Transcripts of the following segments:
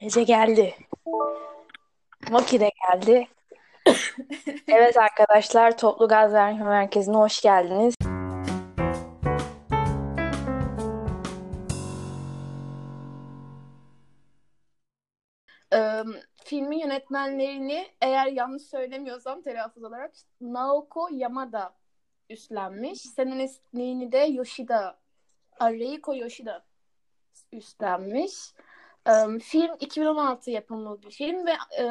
Ece geldi. Maki de geldi. Evet arkadaşlar Toplu Gaz Verme Merkezi'ne hoş geldiniz. Ee, filmin yönetmenlerini eğer yanlış söylemiyorsam telaffuz olarak Naoko Yamada üstlenmiş. Senaristliğini de Yoshida, Reiko Yoshida üstlenmiş. Ee, film 2016 yapımı bir film ve e,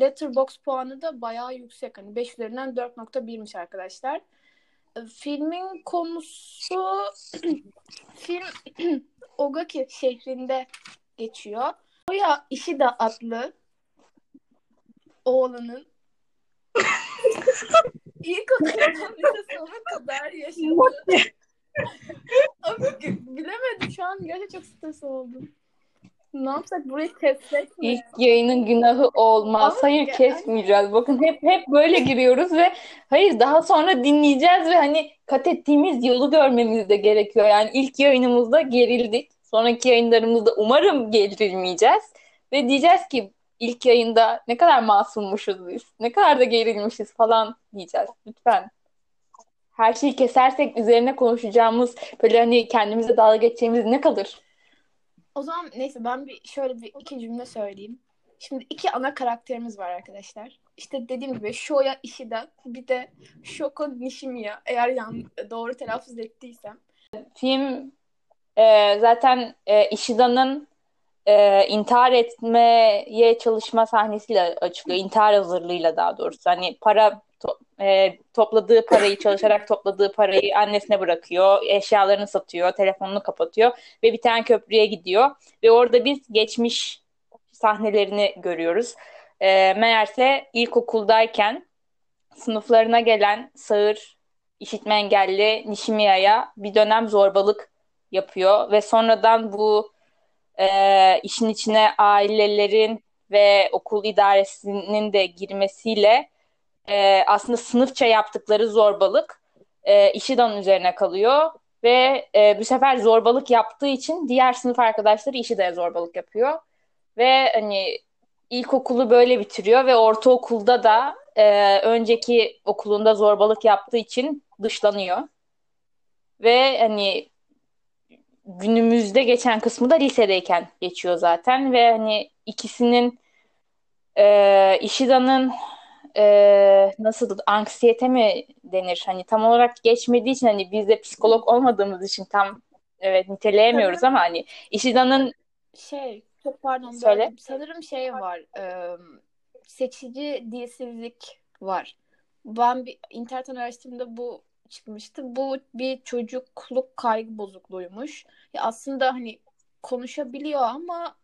Letterboxd puanı da bayağı yüksek. Hani 5 üzerinden 4.1'miş arkadaşlar. Filmin konusu film Ogaki şehrinde geçiyor. Oya Ishida adlı oğlanın ilkokuldan lise sona kadar yaşadığı Abi bilemedim şu an gerçekten çok stres oldum. Ne yapsak burayı kessek mi? İlk yayının günahı olmaz. Ama Hayır yani- kesmeyeceğiz. Bakın hep hep böyle giriyoruz ve hayır daha sonra dinleyeceğiz ve hani kat ettiğimiz yolu görmemiz de gerekiyor. Yani ilk yayınımızda gerildik. Sonraki yayınlarımızda umarım gerilmeyeceğiz. Ve diyeceğiz ki ilk yayında ne kadar masummuşuz biz. Ne kadar da gerilmişiz falan diyeceğiz. Lütfen. Her şeyi kesersek üzerine konuşacağımız böyle hani kendimize dalga geçeceğimiz ne kalır? O zaman neyse ben bir şöyle bir iki cümle söyleyeyim. Şimdi iki ana karakterimiz var arkadaşlar. İşte dediğim gibi Shoya Ishida bir de Shoko Nishimiya eğer yan, doğru telaffuz ettiysem. Film e, zaten e, Ishida'nın e, intihar etmeye çalışma sahnesiyle açılıyor. İntihar hazırlığıyla daha doğrusu. Hani para e, topladığı parayı çalışarak topladığı parayı annesine bırakıyor. Eşyalarını satıyor, telefonunu kapatıyor ve bir tane köprüye gidiyor. Ve orada biz geçmiş sahnelerini görüyoruz. E, meğerse ilkokuldayken sınıflarına gelen sağır, işitme engelli Nishimiya'ya bir dönem zorbalık yapıyor ve sonradan bu e, işin içine ailelerin ve okul idaresinin de girmesiyle e, aslında sınıfça yaptıkları zorbalık e, Ishida'nın üzerine kalıyor ve e, bu sefer zorbalık yaptığı için diğer sınıf arkadaşları Ishida'ya zorbalık yapıyor ve hani ilkokulu böyle bitiriyor ve ortaokulda da e, önceki okulunda zorbalık yaptığı için dışlanıyor ve hani günümüzde geçen kısmı da lisedeyken geçiyor zaten ve hani ikisinin e, Ishida'nın e, nasıl anksiyete mi denir hani tam olarak geçmediği için hani biz de psikolog olmadığımız için tam evet niteleyemiyoruz Sanırım- ama hani Ishida'nın Şey, çok pardon Söyle. böldüm. Sanırım şey var. e, seçici dilsizlik var. Ben bir internetten araştırdığımda bu çıkmıştı. Bu bir çocukluk kaygı bozukluğuymuş. Ya aslında hani konuşabiliyor ama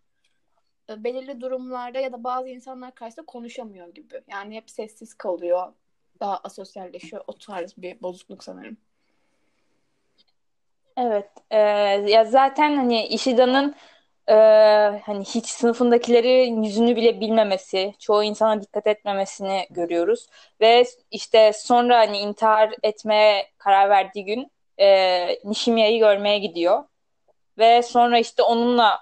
belirli durumlarda ya da bazı insanlar karşısında konuşamıyor gibi. Yani hep sessiz kalıyor. Daha asosyalleşiyor. O tarz bir bozukluk sanırım. Evet, e, ya zaten hani Ishida'nın e, hani hiç sınıfındakilerin yüzünü bile bilmemesi, çoğu insana dikkat etmemesini görüyoruz ve işte sonra hani intihar etmeye karar verdiği gün e, Nishimiya'yı görmeye gidiyor ve sonra işte onunla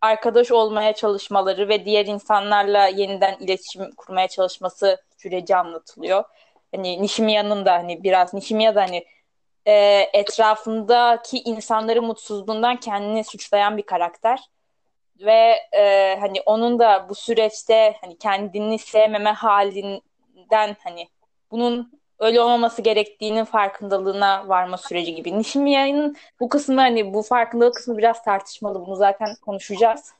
arkadaş olmaya çalışmaları ve diğer insanlarla yeniden iletişim kurmaya çalışması süreci anlatılıyor. Hani Nishimiya'nın da hani biraz Nishimiya da hani e, etrafındaki insanların mutsuzluğundan kendini suçlayan bir karakter ve e, hani onun da bu süreçte hani kendini sevmeme halinden hani bunun öyle olmaması gerektiğinin farkındalığına varma süreci gibi. Nishimiya'nın bu kısmı hani bu farkındalık kısmı biraz tartışmalı. Bunu zaten konuşacağız.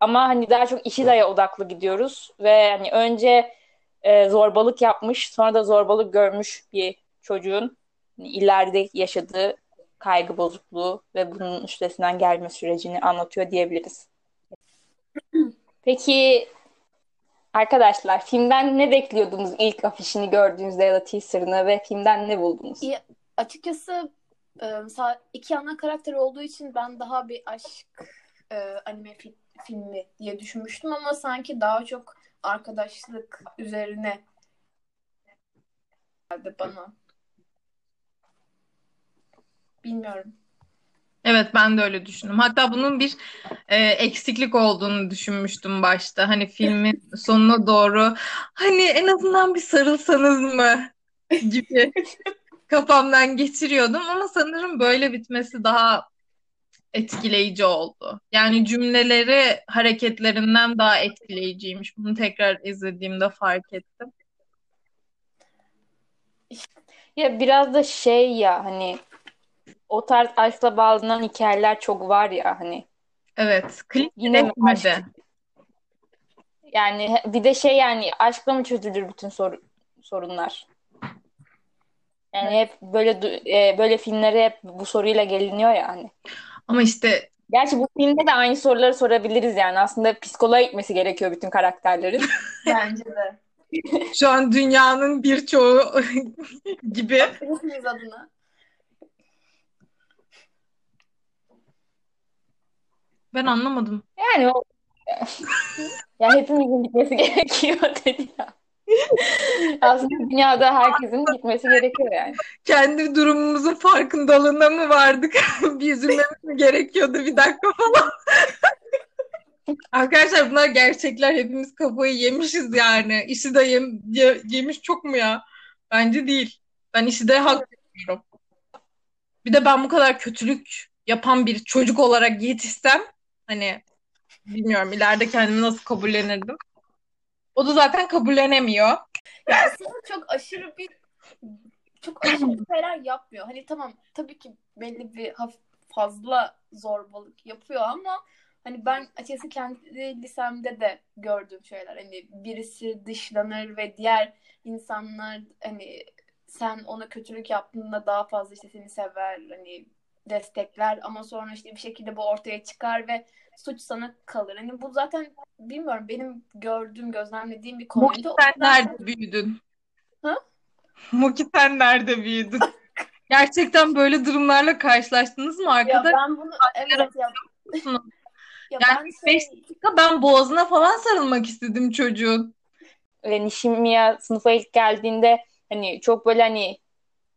Ama hani daha çok Ishida'ya odaklı gidiyoruz ve hani önce e, zorbalık yapmış, sonra da zorbalık görmüş bir çocuğun hani ileride yaşadığı kaygı bozukluğu ve bunun üstesinden gelme sürecini anlatıyor diyebiliriz. Peki arkadaşlar filmden ne bekliyordunuz ilk afişini gördüğünüzde ya da teaserını ve filmden ne buldunuz? Ya, açıkçası e, iki ana karakter olduğu için ben daha bir aşk e, anime fi- filmi diye düşünmüştüm ama sanki daha çok arkadaşlık üzerine geldi bana. Bilmiyorum. Evet ben de öyle düşündüm. Hatta bunun bir e, eksiklik olduğunu düşünmüştüm başta. Hani filmin sonuna doğru hani en azından bir sarılsanız mı gibi kafamdan geçiriyordum ama sanırım böyle bitmesi daha etkileyici oldu. Yani cümleleri hareketlerinden daha etkileyiciymiş. Bunu tekrar izlediğimde fark ettim. Ya biraz da şey ya hani o tarz aşkla bağlanan hikayeler çok var ya hani. Evet. Klip Yine mi aşk? Yani bir de şey yani aşkla mı çözülür bütün sor- sorunlar? Yani hep böyle e, böyle filmlere hep bu soruyla geliniyor ya hani. Ama işte Gerçi bu filmde de aynı soruları sorabiliriz yani. Aslında psikoloğa gitmesi gerekiyor bütün karakterlerin. Bence de. şu an dünyanın birçoğu gibi. Hepimiz adına. Ben anlamadım. Yani o ya hepimizin gitmesi gerekiyor dedi ya. Aslında dünyada herkesin gitmesi gerekiyor yani. Kendi durumumuzun farkındalığına mı vardık? bir üzülmemiz mi gerekiyordu bir dakika falan. Arkadaşlar bunlar gerçekler. Hepimiz kafayı yemişiz yani. İşi de yem, ye- yemiş çok mu ya? Bence değil. Ben işi de hak veriyorum. Bir de ben bu kadar kötülük yapan bir çocuk olarak yetişsem hani bilmiyorum ileride kendimi nasıl kabullenirdim. O da zaten kabullenemiyor. Ya aslında çok aşırı bir çok aşırı şeyler yapmıyor. Hani tamam tabii ki belli bir fazla zorbalık yapıyor ama hani ben açıkçası kendi lisemde de gördüğüm şeyler. Hani birisi dışlanır ve diğer insanlar hani sen ona kötülük yaptığında daha fazla işte seni sever hani destekler ama sonra işte bir şekilde bu ortaya çıkar ve suç sana kalır. Hani bu zaten bilmiyorum benim gördüğüm, gözlemlediğim bir konuydu. Muki sen nerede büyüdün? Ha? Muki sen nerede büyüdün? Gerçekten böyle durumlarla karşılaştınız mı ya arkadaş? ben bunu evet ya, ya Yani ben beş şey dakika ben boğazına falan sarılmak istedim çocuğun. Ve Nishimiya sınıfa ilk geldiğinde hani çok böyle hani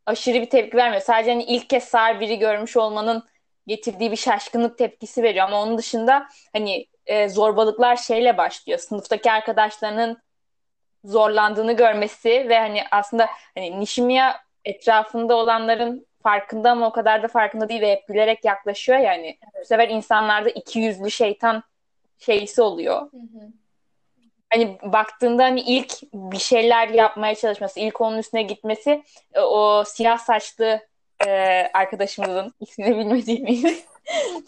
aşırı bir tepki vermiyor. Sadece hani ilk kez sağır biri görmüş olmanın getirdiği bir şaşkınlık tepkisi veriyor. Ama onun dışında hani e, zorbalıklar şeyle başlıyor. Sınıftaki arkadaşlarının zorlandığını görmesi ve hani aslında hani Nishimiya etrafında olanların farkında ama o kadar da farkında değil ve hep gülerek yaklaşıyor yani. Bu sefer insanlarda iki yüzlü şeytan şeysi oluyor. Hı hı. Hani baktığında hani ilk bir şeyler yapmaya çalışması, ilk onun üstüne gitmesi e, o siyah saçlı e, arkadaşımızın ismini bilmediğimiz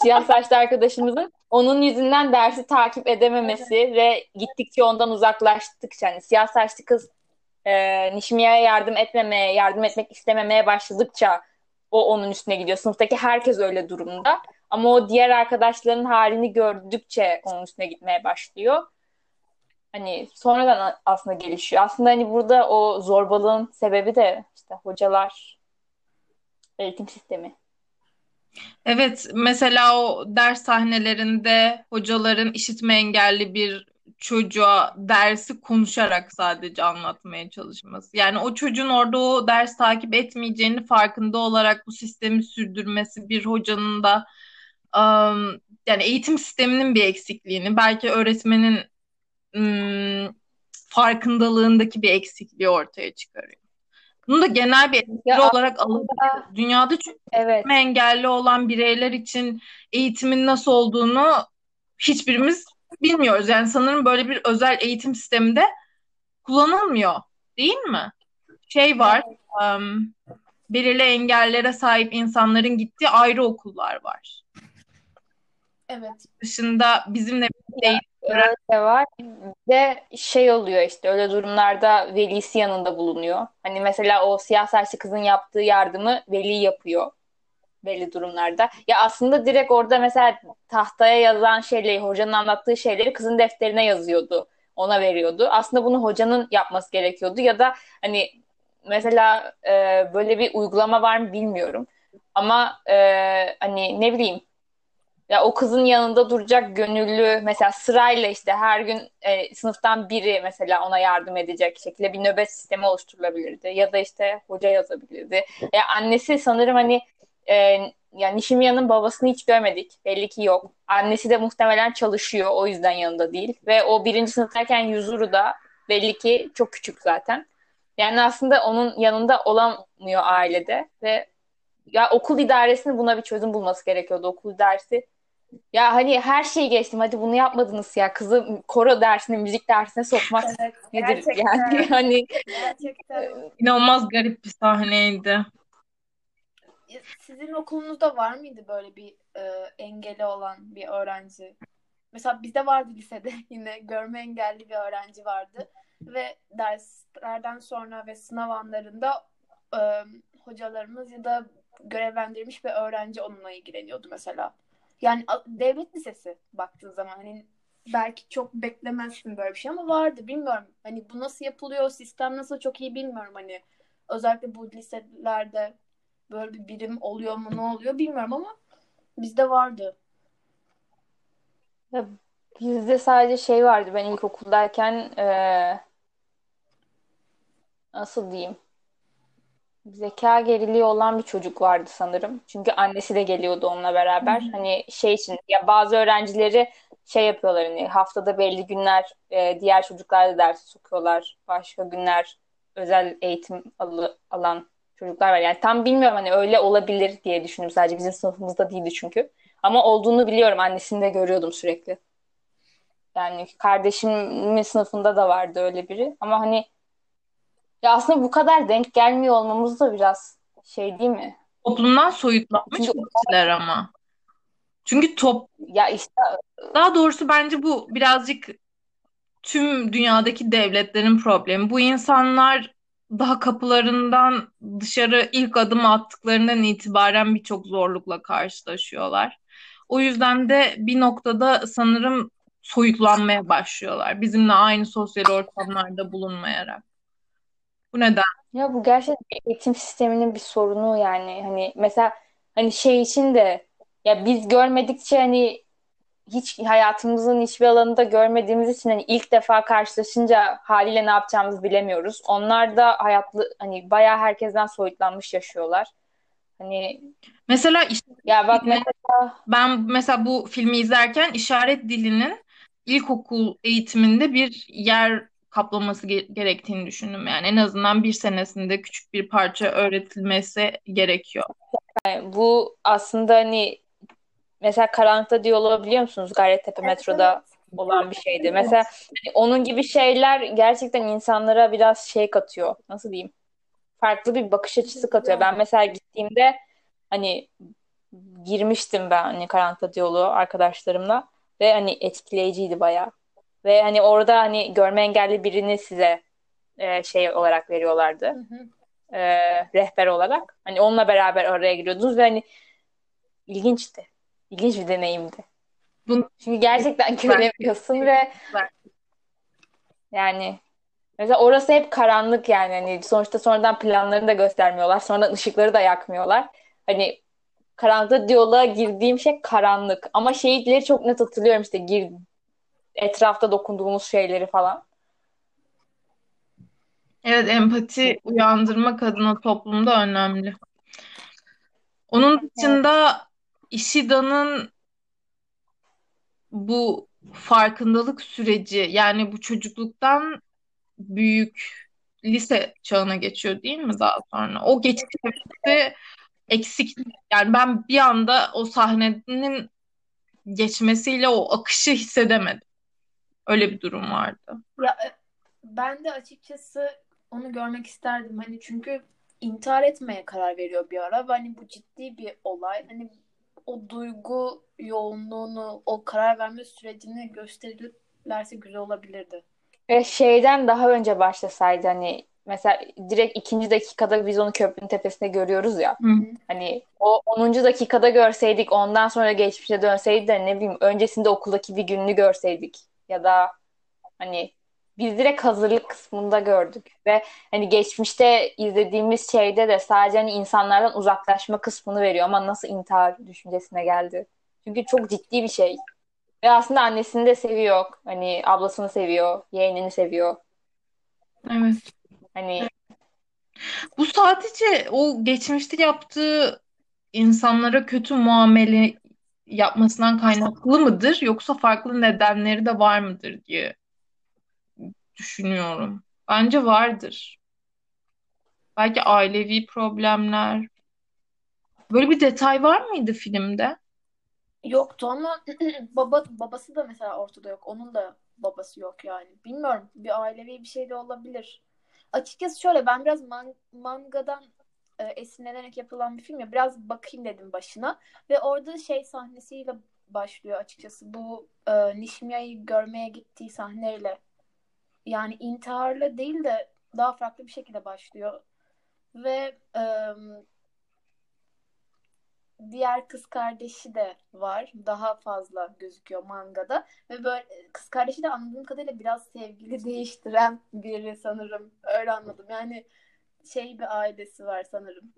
siyah saçlı arkadaşımızın onun yüzünden dersi takip edememesi ve gittikçe ondan uzaklaştıkça hani siyah saçlı kız e, Nishimiya'ya yardım etmemeye, yardım etmek istememeye başladıkça o onun üstüne gidiyor. Sınıftaki herkes öyle durumda. Ama o diğer arkadaşların halini gördükçe onun üstüne gitmeye başlıyor. Hani sonradan aslında gelişiyor. Aslında hani burada o zorbalığın sebebi de işte hocalar, eğitim sistemi. Evet, mesela o ders sahnelerinde hocaların işitme engelli bir çocuğa dersi konuşarak sadece anlatmaya çalışması. Yani o çocuğun orada o ders takip etmeyeceğini farkında olarak bu sistemi sürdürmesi bir hocanın da ım, yani eğitim sisteminin bir eksikliğini, belki öğretmenin ım, farkındalığındaki bir eksikliği ortaya çıkarıyor. Bunu da genel bir Ya olarak alabiliriz. Dünyada çünkü evet. engelli olan bireyler için eğitimin nasıl olduğunu hiçbirimiz bilmiyoruz. Yani sanırım böyle bir özel eğitim sisteminde kullanılmıyor, değil mi? Şey var, um, belirli engellere sahip insanların gittiği ayrı okullar var. evet. Dışında bizimle birlikte Öyle de var. Ve şey oluyor işte öyle durumlarda velisi yanında bulunuyor. Hani mesela o siyah saçlı kızın yaptığı yardımı veli yapıyor belli durumlarda. Ya aslında direkt orada mesela tahtaya yazan şeyleri, hocanın anlattığı şeyleri kızın defterine yazıyordu. Ona veriyordu. Aslında bunu hocanın yapması gerekiyordu ya da hani mesela e, böyle bir uygulama var mı bilmiyorum. Ama e, hani ne bileyim ya o kızın yanında duracak gönüllü mesela sırayla işte her gün e, sınıftan biri mesela ona yardım edecek şekilde bir nöbet sistemi oluşturulabilirdi ya da işte hoca yazabilirdi. Ya annesi sanırım hani e, yani Nishimiya'nın babasını hiç görmedik. Belli ki yok. Annesi de muhtemelen çalışıyor. O yüzden yanında değil. Ve o birinci sınıftayken Yuzuru da belli ki çok küçük zaten. Yani aslında onun yanında olamıyor ailede ve ya okul idaresinin buna bir çözüm bulması gerekiyordu. Okul idaresi ya hani her şeyi geçtim. Hadi bunu yapmadınız ya. Kızı koro dersine, müzik dersine sokmak Evet, nedir gerçekten. yani hani Gerçekten. İnanılmaz garip bir sahneydi. Sizin okulunuzda var mıydı böyle bir e, engeli olan bir öğrenci? Mesela bizde vardı lisede yine görme engelli bir öğrenci vardı ve derslerden sonra ve sınav anlarında e, hocalarımız ya da görevlendirilmiş bir öğrenci onunla ilgileniyordu mesela. Yani devlet lisesi baktığın zaman hani belki çok beklemezsin böyle bir şey ama vardı bilmiyorum. Hani bu nasıl yapılıyor, sistem nasıl çok iyi bilmiyorum hani. Özellikle bu liselerde böyle bir birim oluyor mu ne oluyor bilmiyorum ama bizde vardı. bizde sadece şey vardı. Ben ilkokuldayken e, nasıl diyeyim? Zeka geriliği olan bir çocuk vardı sanırım. Çünkü annesi de geliyordu onunla beraber. Hani şey için ya bazı öğrencileri şey yapıyorlar hani haftada belli günler e, diğer çocuklar da dersi sokuyorlar. Başka günler özel eğitim al- alan çocuklar var. Yani tam bilmiyorum hani öyle olabilir diye düşündüm sadece bizim sınıfımızda değildi çünkü. Ama olduğunu biliyorum. Annesini de görüyordum sürekli. Yani kardeşimin sınıfında da vardı öyle biri. Ama hani ya aslında bu kadar denk gelmiyor olmamız da biraz şey değil mi? Toplumdan soyutlanmış Çünkü kişiler ama. Çünkü top ya işte daha doğrusu bence bu birazcık tüm dünyadaki devletlerin problemi. Bu insanlar daha kapılarından dışarı ilk adım attıklarından itibaren birçok zorlukla karşılaşıyorlar. O yüzden de bir noktada sanırım soyutlanmaya başlıyorlar. Bizimle aynı sosyal ortamlarda bulunmayarak. Bu neden? ya bu gerçekten eğitim sisteminin bir sorunu yani hani mesela hani şey için de ya biz görmedikçe hani hiç hayatımızın hiçbir alanında görmediğimiz için hani ilk defa karşılaşınca haliyle ne yapacağımızı bilemiyoruz. Onlar da hayatlı hani bayağı herkesten soyutlanmış yaşıyorlar. Hani Mesela işte ya bak mesela ben mesela bu filmi izlerken işaret dilinin ilkokul eğitiminde bir yer kaplaması ge- gerektiğini düşündüm. Yani en azından bir senesinde küçük bir parça öğretilmesi gerekiyor. bu aslında hani mesela Karanlıkta Diyaloğu biliyor musunuz? Gayrettepe Evet, metroda evet. olan bir şeydi. Mesela hani onun gibi şeyler gerçekten insanlara biraz şey katıyor. Nasıl diyeyim? Farklı bir bakış açısı katıyor. Ben mesela gittiğimde hani girmiştim ben hani Karanlıkta Diyaloğu arkadaşlarımla ve hani etkileyiciydi bayağı. Ve hani orada hani görme engelli birini size e, şey olarak veriyorlardı. Hı hı. E, rehber olarak. Hani onunla beraber oraya giriyordunuz ve hani ilginçti. İlginç bir deneyimdi. Bunu Çünkü gerçekten göremiyorsun ve yani mesela orası hep karanlık yani hani sonuçta sonradan planlarını da göstermiyorlar. Sonradan ışıkları da yakmıyorlar. Hani karanlıkta diyaloğa girdiğim şey karanlık. Ama şeyleri çok net hatırlıyorum işte gir, etrafta dokunduğumuz şeyleri falan. evet empati uyandırmak adına toplumda önemli. Onun dışında Ishida'nın bu farkındalık süreci yani bu çocukluktan büyük lise çağına geçiyor değil mi daha sonra? O geçiş evresi eksik. Yani ben bir anda o sahnenin geçmesiyle o akışı hissedemedim. Öyle bir durum vardı. Ya e, ben de açıkçası onu görmek isterdim. Hani çünkü intihar etmeye karar veriyor bir ara ve hani bu ciddi bir olay. Hani o duygu yoğunluğunu, o karar verme sürecini gösterirlerse güzel olabilirdi. Ve şeyden daha önce başlasaydı hani mesela direkt ikinci dakikada biz onu köprünün tepesinde görüyoruz ya. Hı. Hani o 10. dakikada görseydik ondan sonra geçmişe dönseydi de ne bileyim öncesinde okuldaki bir gününü görseydik ya da hani biz direkt hazırlık kısmında gördük ve hani geçmişte izlediğimiz şeyde de sadece hani insanlardan uzaklaşma kısmını veriyor ama nasıl intihar düşüncesine geldi. Çünkü çok ciddi bir şey. Ve aslında annesini de seviyor. Hani ablasını seviyor, yeğenini seviyor. Evet. Hani Bu sadece o geçmişte yaptığı insanlara kötü muamele yapmasından kaynaklı mıdır yoksa farklı nedenleri de var mıdır diye düşünüyorum. Bence vardır. Belki ailevi problemler. Böyle bir detay var mıydı filmde? Yoktu ama baba babası da mesela ortada yok. Onun da babası yok yani. Bilmiyorum. Bir ailevi bir şey de olabilir. Açıkçası şöyle ben biraz man mangadan e, esinlenerek yapılan bir film ya biraz bakayım dedim başına ve orada şey sahnesiyle başlıyor açıkçası bu e, Nishimiya'yı görmeye gittiği sahneyle yani intiharla değil de daha farklı bir şekilde başlıyor ve e, diğer kız kardeşi de var. Daha fazla gözüküyor mangada. Ve böyle kız kardeşi de anladığım kadarıyla biraz sevgili değiştiren biri sanırım. Öyle anladım. Yani şey bir ailesi var sanırım.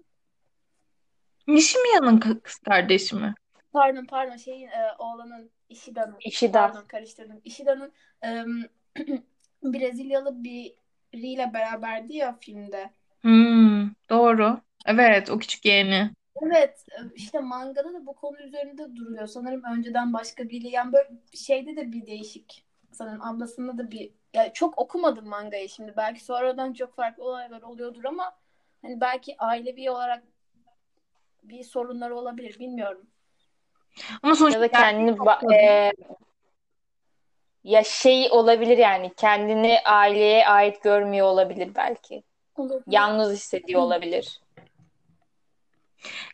Nishimiya'nın kız kardeşi mi? Pardon pardon şeyin e, oğlanın Ishida'nın. Ishida. Pardon karıştırdım. Ishida'nın e, Brezilyalı biriyle beraberdi ya filmde. Hmm, doğru. Evet, o küçük yeğeni. Evet işte mangada da bu konu üzerinde duruyor. Sanırım önceden başka biri yani böyle şeyde de bir değişik sanırım ablasında da bir yani çok okumadım mangayı şimdi. Belki sonradan çok farklı olaylar oluyordur ama hani belki ailevi olarak bir sorunları olabilir bilmiyorum. Ama sonuçta Ya da kendini ba- e, ya şey olabilir yani kendini aileye ait görmüyor olabilir belki. Olabilir. Yalnız hissediyor olabilir.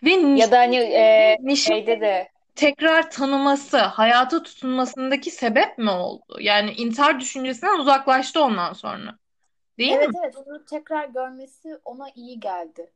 ve Ya da hani e, şeyde de tekrar tanıması, hayata tutunmasındaki sebep mi oldu? Yani intihar düşüncesinden uzaklaştı ondan sonra. Değil Evet mi? evet onu tekrar görmesi ona iyi geldi.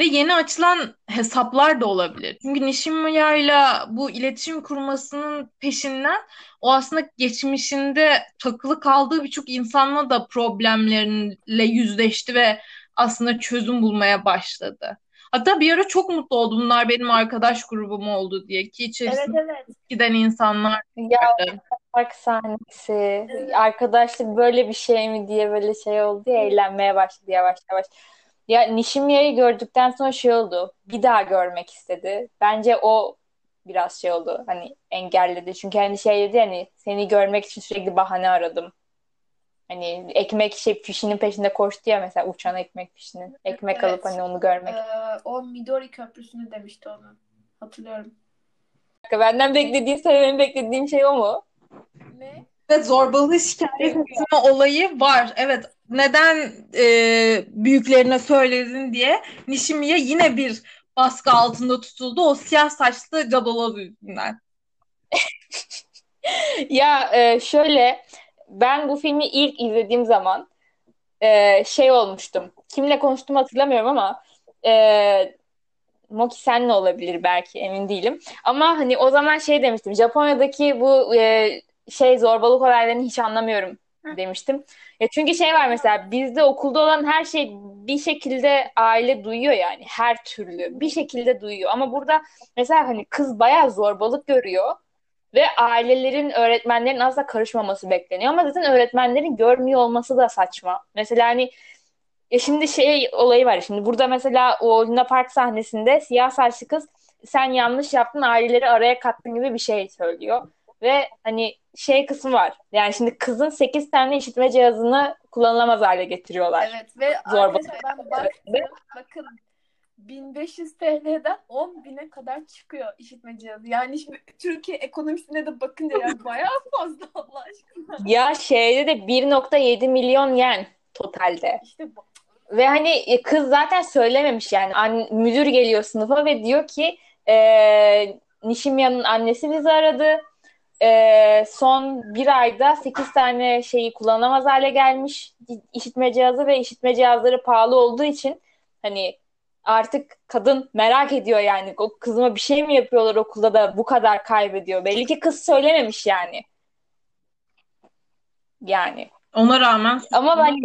Ve yeni açılan hesaplar da olabilir. Çünkü Nishimiya ile bu iletişim kurmasının peşinden o aslında geçmişinde takılı kaldığı birçok insanla da problemleriyle yüzleşti ve aslında çözüm bulmaya başladı. Hatta bir ara çok mutlu oldu. Bunlar benim arkadaş grubum oldu diye ki Evet içerisinde evet. giden insanlar ya vardı. park sahnesi, Evet. arkadaşlık böyle bir şey mi diye böyle şey oldu ya eğlenmeye başladı yavaş yavaş. Ya Nishimiya'yı gördükten sonra şey oldu. Bir daha görmek istedi. Bence o biraz şey oldu. Hani engelledi. Çünkü hani şey dedi hani seni görmek için sürekli bahane aradım. Hani ekmek şey fişinin peşinde koştu ya mesela uçan ekmek fişinin. Ekmek alıp Evet. hani onu görmek. Ee, o Midori Köprüsü'nü demişti onu. Hatırlıyorum. Benden beklediğin söylemeni beklediğim şey o mu? Ne? Ve zorbalığı şikayet etme olayı var. Evet. Neden e, büyüklerine söyledin diye Nishimiya yine bir baskı altında tutuldu. O siyah saçlı cadaloz yüzünden. Ya e, şöyle ben bu filmi ilk izlediğim zaman e, şey olmuştum. Kimle konuştuğumu hatırlamıyorum ama e, Moki senle olabilir belki emin değilim. Ama hani o zaman şey demiştim. Japonya'daki bu e, şey zorbalık olaylarını hiç anlamıyorum demiştim. Ya çünkü şey var mesela bizde okulda olan her şey bir şekilde aile duyuyor yani her türlü bir şekilde duyuyor. Ama burada mesela hani kız bayağı zorbalık görüyor ve ailelerin, öğretmenlerin asla karışmaması bekleniyor. Ama zaten öğretmenlerin görmüyor olması da saçma. Mesela hani ya şimdi şey olayı var. Şimdi burada mesela o Luna Park sahnesinde siyah saçlı kız sen yanlış yaptın aileleri araya kattın gibi bir şey söylüyor. Ve hani şey kısmı var. Yani şimdi kızın 8 tane işitme cihazını kullanılamaz hale getiriyorlar. Evet ve arkadaşlar ben baktım bakın 1500 TL'den 10 bine kadar çıkıyor işitme cihazı. Yani şimdi Türkiye ekonomisine de bakınca yani bayağı fazla Allah aşkına. Ya şeyde de 1.7 milyon yen totalde. İşte bu. Ve hani e, kız zaten söylememiş yani. An- müdür geliyor sınıfa ve diyor ki e, Nishimiya'nın annesi bizi aradı. E, son bir ayda 8 tane şeyi kullanamaz hale gelmiş işitme cihazı ve işitme cihazları pahalı olduğu için hani artık kadın merak ediyor yani. O kızıma bir şey mi yapıyorlar okulda da bu kadar kaybediyor. Belli ki kız söylememiş yani. Yani. Ona rağmen Ama ben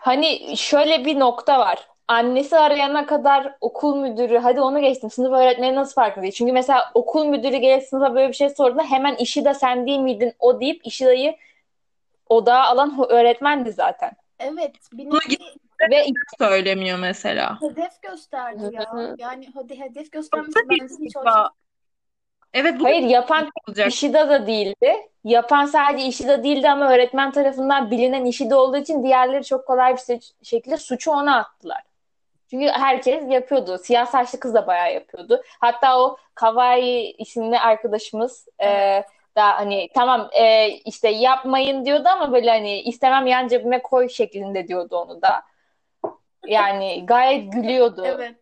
Hani şöyle bir nokta var. Annesi arayana kadar okul müdürü, hadi onu geçtim. Sınıf öğretmeni nasıl farkında değil? Çünkü mesela okul müdürü gelip sınıfa böyle bir şey sorduğunda hemen işi de sen değil miydin o deyip işi dayı odağa alan öğretmendi zaten. Evet nevi Ve söylemiyor mesela. Hedef gösterdi ya. Yani hadi hedef göstermesi Tabii bence hiç hoş Galiba. Evet bu hayır yapan olacak. Ishida da değildi. Yapan sadece Ishida değildi ama öğretmen tarafından bilinen Ishida olduğu için diğerleri çok kolay bir şekilde suçu ona attılar. Çünkü herkes yapıyordu. Siyah saçlı kız da bayağı yapıyordu. Hatta o Kawaii isimli arkadaşımız e, da hani tamam e, işte yapmayın diyordu ama böyle hani istemem yan cebime koy şeklinde diyordu onu da. Yani gayet gülüyordu. Evet.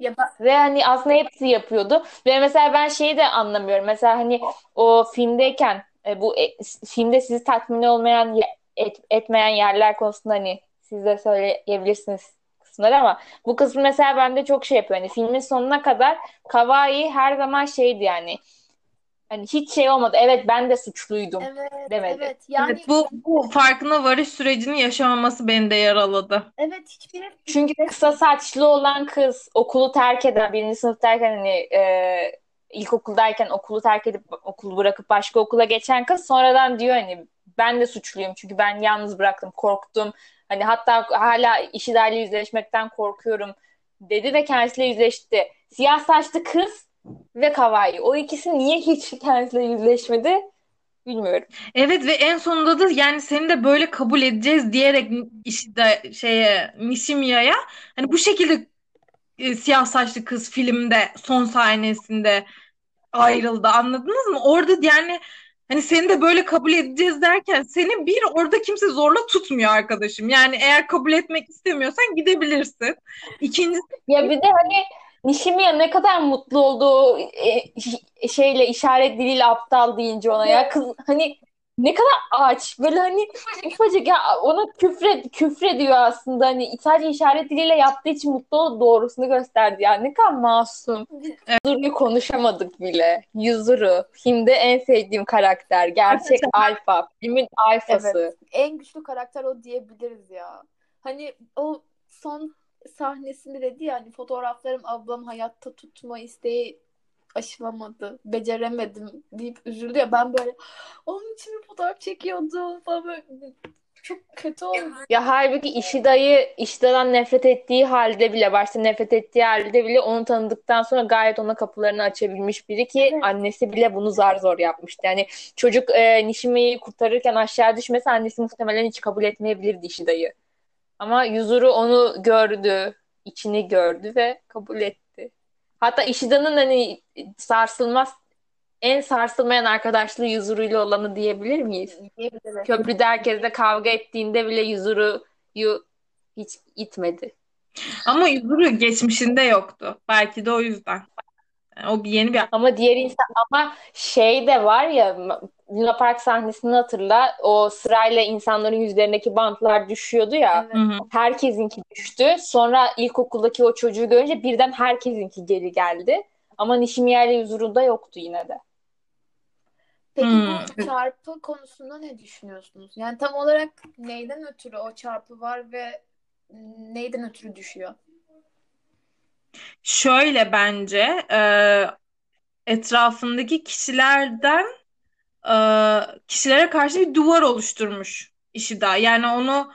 Ya ben- Ve hani aslında hepsi yapıyordu. Ve mesela ben şeyi de anlamıyorum. Mesela hani o filmdeyken e, bu e, filmde sizi tatmin olmayan et- etmeyen yerler konusunda hani siz de söyleyebilirsiniz kısımları ama bu kısmı mesela bende çok şey yapıyor. Hani filmin sonuna kadar Kawaii her zaman şeydi yani. Hani hiç şey olmadı. Evet ben de suçluydum evet, demedi. evet. Yani Evet, bu, bu farkına varış sürecini yaşamaması beni de yaraladı. evet hiçbir Çünkü kısa saçlı olan kız okulu terk eden, birinci sınıftayken hani e, ilkokuldayken okulu terk edip okulu bırakıp başka okula geçen kız sonradan diyor hani ben de suçluyum çünkü ben yalnız bıraktım, korktum. Hani hatta hala işilerle yüzleşmekten korkuyorum dedi ve kendisiyle yüzleşti. Siyah saçlı kız ve Kawaii. O ikisi niye hiç kendisiyle yüzleşmedi bilmiyorum. Evet ve en sonunda da yani seni de böyle kabul edeceğiz diyerek işte şeye Nishimiya'ya hani bu şekilde e, siyah saçlı kız filmde son sahnesinde ayrıldı anladınız mı? Orada yani hani seni de böyle kabul edeceğiz derken seni bir orada kimse zorla tutmuyor arkadaşım. Yani eğer kabul etmek istemiyorsan gidebilirsin. İkincisi Ya bir de hani Nishimiya ne kadar mutlu olduğu e, şeyle işaret diliyle aptal deyince ona ya kız hani ne kadar aç böyle hani ufacık ya ona küfre küfrediyor aslında hani sadece işaret diliyle yaptığı için mutlu olup doğrusunu gösterdi ya ne kadar masum. Yuzuru'yu konuşamadık bile. Yuzuru filmde en sevdiğim karakter gerçek alfa filmin alfası. Evet. en güçlü karakter o diyebiliriz ya. Hani o son sahnesinde dedi ya hani fotoğraflarım ablam hayatta tutma isteği aşılamadı. Beceremedim deyip üzüldü ya. Ben böyle onun için bir fotoğraf çekiyordum falan böyle çok kötü oldu. Ya halbuki Ishida'yı Ishida'dan nefret ettiği halde bile başta nefret ettiği halde bile onu tanıdıktan sonra gayet ona kapılarını açabilmiş biri ki Evet. annesi bile bunu zar zor yapmıştı. Yani çocuk e, Nishimi'yi kurtarırken aşağı düşmese annesi muhtemelen hiç kabul etmeyebilirdi Ishida'yı. Ama Yuzuru onu gördü, içini gördü ve kabul etti. Hatta Ishida'nın hani sarsılmaz en sarsılmayan arkadaşlığı Yuzuru'yla olanı diyebilir miyiz? Diyebiliriz. Köprüde herkesle kavga ettiğinde bile Yuzuru'yu hiç itmedi. ama Yuzuru geçmişinde yoktu. Belki de o yüzden. Yani o bir yeni bir Ama diğer insan ama şey de var ya Luna Park sahnesini hatırla. O sırayla insanların yüzlerindeki bantlar düşüyordu ya. Evet. Herkesinki düştü. Sonra ilkokuldaki o çocuğu görünce birden herkesinki geri geldi. Ama Nishimiya ile Yuzuru'da yoktu yine de. Peki Hmm. bu çarpı konusunda ne düşünüyorsunuz? Yani tam olarak neyden ötürü o çarpı var ve neyden ötürü düşüyor? Şöyle bence e, etrafındaki kişilerden e, kişilere karşı bir duvar oluşturmuş Ishida. Yani onu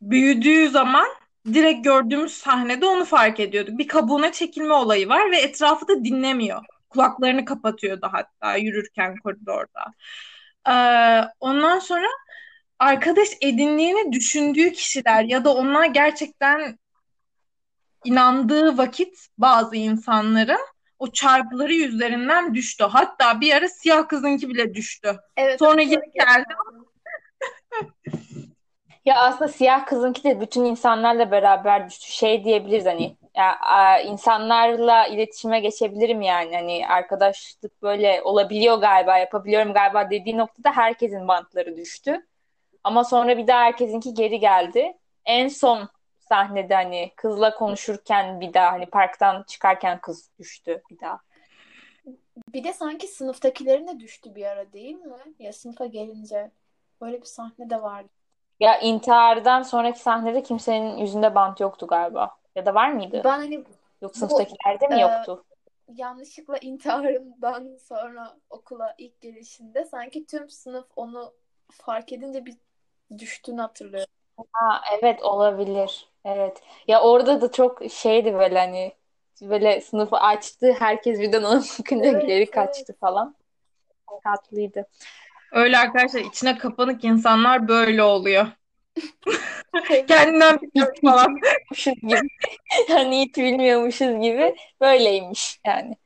büyüdüğü zaman direkt gördüğümüz sahnede onu fark ediyorduk. Bir kabuğuna çekilme olayı var ve etrafı da dinlemiyor. Kulaklarını kapatıyordu hatta yürürken koridorda. E, ondan sonra arkadaş edindiğini düşündüğü kişiler ya da onlar gerçekten inandığı vakit bazı insanların o çarpıları yüzlerinden düştü. Hatta bir ara siyah kızınki bile düştü. Evet. Sonra geri geldi. Ya aslında siyah kızınki de bütün insanlarla beraber düştü. Şey diyebiliriz hani ya, insanlarla iletişime geçebilirim yani. Hani arkadaşlık böyle olabiliyor galiba, yapabiliyorum galiba dediği noktada herkesin bantları düştü. Ama sonra bir daha herkesinki geri geldi. En son sahnede hani kızla konuşurken bir daha hani parktan çıkarken kız düştü bir daha. Bir de sanki sınıftakilerin de düştü bir ara değil mi? Ya sınıfa gelince. Böyle bir sahne de vardı. Ya intihardan sonraki sahnede kimsenin yüzünde bant yoktu galiba. Ya da var mıydı? Ben hani Yok sınıftakilerde mi e, yoktu? yanlışlıkla intiharından sonra okula ilk gelişinde sanki tüm sınıf onu fark edince bir düştüğünü hatırlıyorum. Ha, evet olabilir. Evet. Ya orada da çok şeydi böyle hani böyle sınıfı açtı. Herkes birden ona bakınca Evet, geri evet. kaçtı falan. Tatlıydı. Öyle arkadaşlar içine kapanık insanlar böyle oluyor. Kendinden Hiç, biliyor hiç falan. bilmiyormuşuz gibi. Hani hiç bilmiyormuşuz gibi. Böyleymiş yani.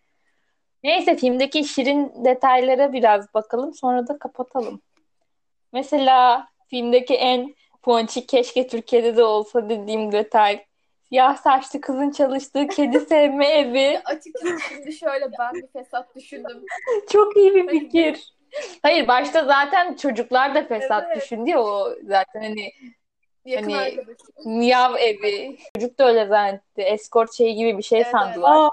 Neyse filmdeki şirin detaylara biraz bakalım. Sonra da kapatalım. Mesela filmdeki en ponçik keşke Türkiye'de de olsa dediğim detay. Siyah saçlı kızın çalıştığı kedi sevme evi. Açıkçası şimdi şöyle ben bir fesat düşündüm. Çok iyi bir Hani fikir. Hayır başta zaten çocuklar da fesat Evet. düşündü ya o zaten hani yakın Hani- arkadaşım. miyav evi. Çocuk da öyle zannetti. Escort şeyi gibi bir şey Evet, sandılar. Aa,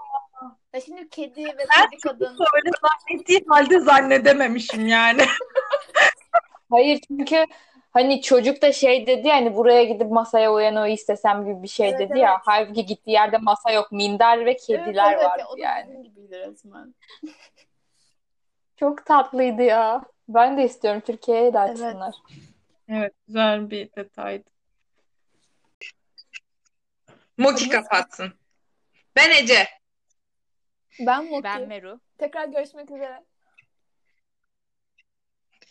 Ya şimdi kedi ve ben kedi kadın öyle zannettiğim halde zannedememişim yani. Hayır çünkü hani çocuk da şey dedi yani buraya gidip masaya uyanmayı istesem gibi bir şey Evet, dedi ya. evet. Halbuki gittiği yerde masa yok. Minder ve Evet, kediler evet, vardı ya, o yani. bizim gibiydi resmen. Çok tatlıydı ya. Ben de istiyorum Türkiye'ye de Evet. açsınlar. Evet güzel bir detaydı. Moki kapatsın. Ben Ece. Ben Moki. Ben Meru. Tekrar görüşmek üzere.